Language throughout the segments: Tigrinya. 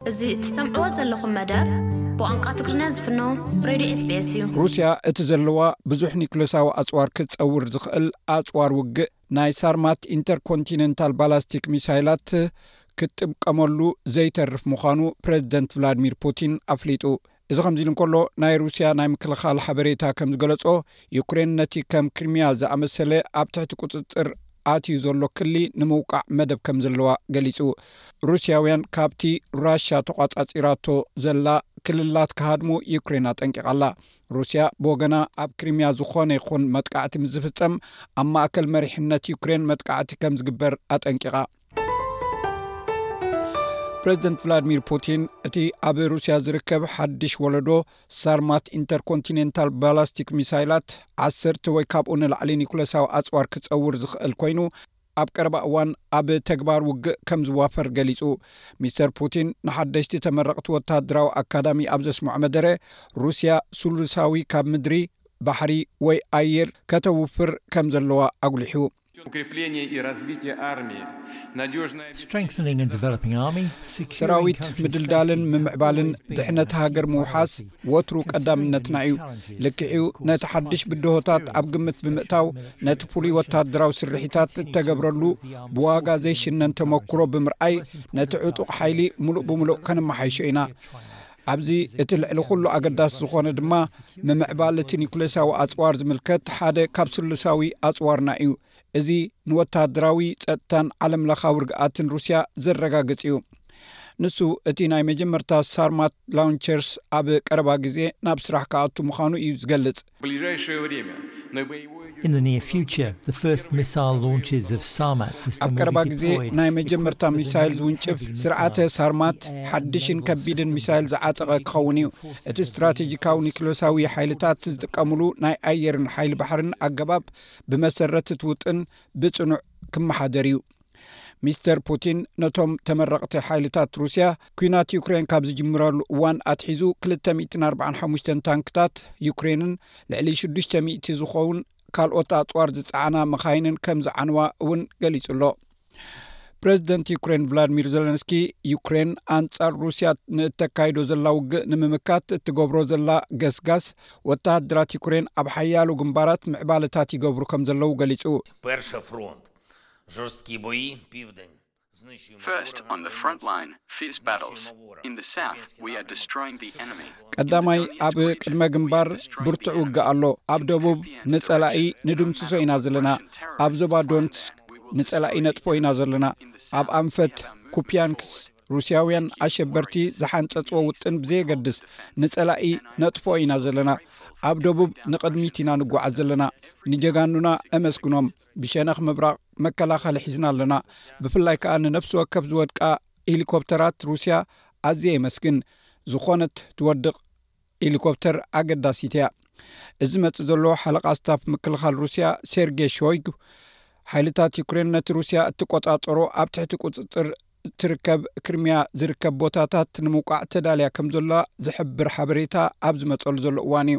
እዚ እትሰምዕዎ ዘለኹም መደብ ብቋንቋ ትግርኛ ዝፍኖ ሬድዮ ኤስቢኤስ እዩ። ሩስያ እቲ ዘለዋ ብዙሕ ኒክለሳዊ ኣጽዋር ክጸውር ዝኽእል ኣጽዋር ውግእ ናይ ሳርማት ኢንተርኮንቲነንታል ባላስቲክ ሚሳይላት ክትጥብቀመሉ ዘይተርፍ ምዃኑ ፕረዚደንት ቭላድሚር ፑቲን ኣፍሊጡ። እዚ ከምዚ ኢሉ እንከሎ ናይ ሩስያ ናይ ምክልኻል ሓበሬታ ከም ዝገለጾ ዩክሬን ነቲ ከም ክሪሚያ ዝኣመሰለ ኣብ ትሕቲ ቁጽጽር ኣትዩ ዘሎ ክሊ ንምውቃዕ መደብ ከም ዘለዋ ገሊጹ ሩስያውያን ካብቲ ራሻ ተቋጻጺራቶ ዘላ ክልላት ክሃድሙ ዩክሬን ኣጠንቂቓ ኣላ ሩስያ ብወገና ኣብ ክሪሚያ ዝኾነ ይኹን መጥቃዕቲ ምስ ዝፍጸም ኣብ ማእከል መሪሕነት ዩክሬን መጥቃዕቲ ከም ዝግበር ኣጠንቂቓ ፕረዚደንት ቭላድሚር ፑቲን እቲ ኣብ ሩስያ ዝርከብ ሓድሽ ወለዶ ሳርማት ኢንተርኮንቲነንታል ባላስቲክ ሚሳይላት ዓሰርተ ወይ ካብኡ ንላዕሊ ኒኩለሳዊ ኣፅዋር ክፀውር ዝኽእል ኮይኑ ኣብ ቀረባ እዋን ኣብ ተግባር ውግእ ከም ዝዋፈር ገሊጹ ሚስተር ፑቲን ንሓደሽቲ ተመረቕቲ ወተሃደራዊ ኣካዳሚ ኣብ ዘስምዖ መደረ ሩስያ ሱሉሳዊ ካብ ምድሪ ባሕሪ ወይ ኣየር ከተውፍር ከም ዘለዋ ኣጉሊሑ ሰራዊት ምድልዳልን ምምዕባልን ድሕነት ሃገር ምውሓስ ወትሩ ቀዳምነትና እዩ ልክዕኡ ነቲ ሓድሽ ብድሆታት ኣብ ግምት ብምእታው ነቲ ፍሉይ ወታደራዊ ስርሒታት እተገብረሉ ብዋጋ ዘይሽነን ተመክሮ ብምርኣይ ነቲ ዕጡቕ ሓይሊ ሙሉእ ብምሉእ ከነመሓይሾ ኢና ኣብዚ እቲ ልዕሊ ኩሉ ኣገዳሲ ዝኾነ ድማ ምምዕባል እቲ ኒኩሌሳዊ ኣፅዋር ዝምልከት ሓደ ካብ ስሉሳዊ ኣፅዋርና እዩ እዚ ንወተሃደራዊ ፀጥታን ዓለም ለኻዊ ርግኣትን ሩስያ ዘረጋግፅ እዩ ንሱ እቲ ናይ መጀመርታ ሳርማት ላውንቸርስ ኣብ ቀረባ ግዜ ናብ ስራሕ ክኣቱ ምዃኑ እዩ ዝገልፅ ኣብ ቀረባ ግዜ ናይ መጀመርታ ሚሳይል ዝውንጭፍ ስርዓተ ሳርማት ሓድሽን ከቢድን ሚሳይል ዝዓጠቐ ክኸውን እዩ እቲ ስትራቴጂካዊ ኒክሎሳዊ ሓይልታት ዝጥቀምሉ ናይ ኣየርን ሓይሊ ባሕርን ኣገባብ ብመሰረት ትውጥን ብፅኑዕ ክመሓደር እዩ ሚስተር ፑቲን ነቶም ተመረቕቲ ሓይልታት ሩስያ ኩናት ዩክሬን ካብ ዝጅምረሉ እዋን ኣትሒዙ 245 ታንክታት ዩክሬንን ልዕሊ 600 ዝኸውን ካልኦት ኣፅዋር ዝፀዓና መኻይንን ከም ዝዓንዋ እውን ገሊፁ ኣሎ ፕረዚደንት ዩክሬን ቭላድሚር ዘለንስኪ ዩክሬን ኣንፃር ሩስያ ንእተካይዶ ዘላ ውግእ ንምምካት እትገብሮ ዘላ ገስጋስ ወተሃደራት ዩክሬን ኣብ ሓያሉ ግንባራት ምዕባለታት ይገብሩ ከም ዘለዉ ገሊፁ ርሸ ፍሮንት ቀዳማይ ኣብ ቅድመ ግንባር ብርቱዕ ውግእ ኣሎ ኣብ ደቡብ ንፀላኢ ንድምስሶ ኢና ዘለና ኣብ ዞባ ዶንት ንፀላኢ ነጥፎ ኢና ዘለና ኣብ ኣንፈት ኩፕያንክስ ሩስያውያን ኣሸበርቲ ዝሓንፀፅዎ ውጥን ብዘየገድስ ንፀላኢ ነጥፎ ኢና ዘለና ኣብ ደቡብ ንቅድሚት ኢና ንጓዓዝ ዘለና ንጀጋኑና እመስግኖም ብሸነኽ ምብራቕ መከላኸሊ ሒዝና ኣለና ብፍላይ ከኣ ንነፍሲ ወከፍ ዝወድቃ ሄሊኮፕተራት ሩስያ ኣዝየ የመስግን ዝኾነት ትወድቕ ሄሊኮፕተር ኣገዳሲት እያ እዚ መፅእ ዘሎ ሓለቓ ስታፍ ምክልኻል ሩስያ ሴርጌ ሾይግ ሓይልታት ዩክሬን ነቲ ሩስያ እትቆፃፀሮ ኣብ ትሕቲ ቁፅፅር እትርከብ ክርምያ ዝርከብ ቦታታት ንምውቃዕ ተዳልያ ከም ዘላ ዝሕብር ሓበሬታ ኣብ ዝመፀሉ ዘሎ እዋን እዩ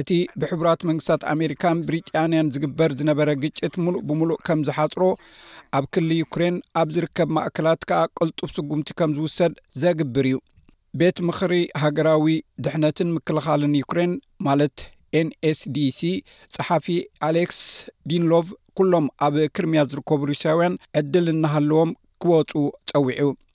እቲ ብሕቡራት መንግስታት ኣሜሪካን ብሪጣንያን ዝግበር ዝነበረ ግጭት ሙሉእ ብምሉእ ከም ዝሓፅሮ ኣብ ክሊ ዩክሬን ኣብ ዝርከብ ማእከላት ከዓ ቅልጡፍ ስጉምቲ ከም ዝውሰድ ዘግብር እዩ ቤት ምኽሪ ሃገራዊ ድሕነትን ምክልኻልን ዩክሬን ማለት ኤንኤስዲሲ ፀሓፊ ኣሌክስ ዲንሎቭ ኩሎም ኣብ ክርምያ ዝርከቡ ሩስያውያን ዕድል እናሃለዎም ክወፁ ፀዊዑ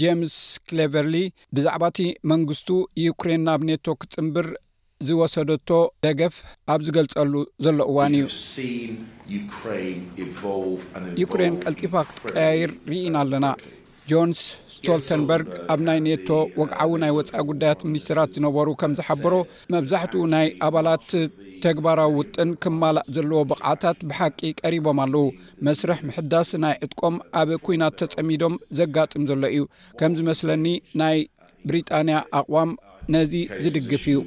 ጀምስ ክሌቨርሊ ብዛዕባ እቲ መንግስቱ ዩክሬን ናብ ኔቶ ክጽምብር ዝወሰደቶ ደገፍ ኣብ ዝገልጸሉ ዘሎ እዋን እዩ። ዩክሬን ቀልጢፋ ክትቀያይር ርኢና ኣለና። ጆንስ ስቶልተንበርግ ኣብ ናይ ኔቶ ወግዓዊ ናይ ወፃኢ ጉዳያት ሚኒስትራት ዝነበሩ ከም ዝሓበሮ መብዛሕትኡ ናይ ኣባላት ተግባራዊ ውጥን ክማላእ ዘለዎ ብቕዓታት ብሓቂ ቀሪቦም ኣለዉ። መስርሕ ምሕዳስ ናይ ዕጥቆም ኣብ ኩናት ተጸሚዶም ዘጋጥም ዘሎ እዩ ከም ዝመስለኒ ናይ ብሪጣንያ ኣቕዋም ነዚ ዝድግፍ እዩ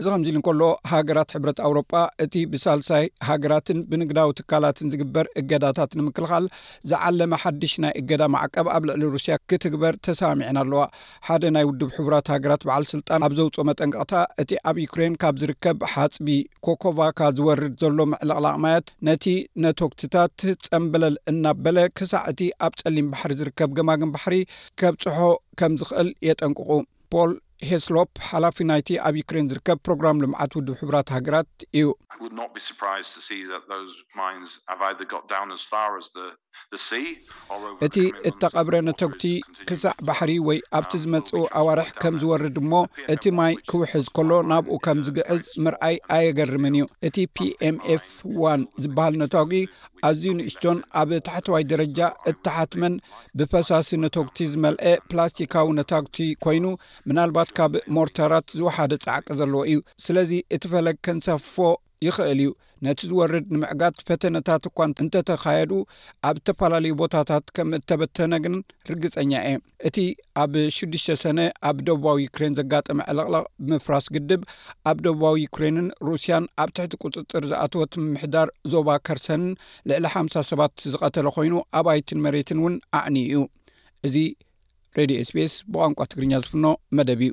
እዚ ከምዚ ኢሉ እንከሎ ሃገራት ሕብረት ኣውሮጳ እቲ ብሳልሳይ ሃገራትን ብንግዳዊ ትካላትን ዝግበር እገዳታት ንምክልኻል ዝዓለመ ሓድሽ ናይ እገዳ ማዕቀብ ኣብ ልዕሊ ሩስያ ክትግበር ተሰማሚዐን ኣለዋ ሓደ ናይ ውድብ ሕቡራት ሃገራት በዓል ስልጣን ኣብ ዘውፅኦ መጠንቀቕታ እቲ ኣብ ዩክሬን ካብ ዝርከብ ሓፅቢ ኮኮቫካ ዝወርድ ዘሎ ምዕልቕላቕ ማያት ነቲ ነቶግትታት ፀምበለል እናበለ ክሳዕ እቲ ኣብ ፀሊም ባሕሪ ዝርከብ ገማግም ባሕሪ ከብፅሖ ከም ዝኽእል የጠንቅቑ ፖል ሄስሎፕ ሓላፊ ናይቲ ኣብ ዩክሬን ዝርከብ ፕሮግራም ልምዓት ውድብ ሕቡራት ሃገራት እዩ። እቲ እተቐብረ ነተጕቲ ክሳዕ ባሕሪ ወይ ኣብቲ ዝመጽኡ ኣዋርሕ ከም ዝወርድ እሞ እቲ ማይ ክውሕዝ ከሎ ናብኡ ከም ዝግዕዝ ምርኣይ ኣየገርምን እዩ። እቲ ፒኤምኤፍ-ዋን ዝበሃል ነታጒ ኣዝዩ ንእሽቶን ኣብ ታሕተዋይ ደረጃ እተሓትመን ብፈሳሲ ነተጕቲ ዝመልኤ ፕላስቲካዊ ነታጒቲ ኰይኑ ምናልባት ካብ ሞርታራት ዝወሓደ ጻዕቂ ዘለዎ እዩ። ስለዚ እቲ ፈለግ ከንሳፍፎ ይኸእል እዩ። ነቲ ዝወርድ ንምዕጋት ፈተነታት እኳ እንተ ተኻየዱ፣ ኣብ እተፈላለዩ ቦታታት ከም እተበተነ ግን ርግጸኛ እየ። እቲ ኣብ ሽዱሽተ ሰነ ኣብ ደቡባዊ ዩክሬን ዘጋጠመ ዕልቕልቕ ብምፍራስ ግድብ ኣብ ደቡባዊ ዩክሬንን ሩስያን ኣብ ትሕቲ ቍጽጽር ዝኣተወት ምምሕዳር ዞባ ከርሰንን ልዕሊ ሓምሳ ሰባት ዝቐተለ ዀይኑ ኣባይትን መሬትን እውን ኣዕንዩ እዩ። እዚ ሬድዮ ስቤስ ብቋንቋ ትግርኛ ዝፍኖ መደብ እዩ።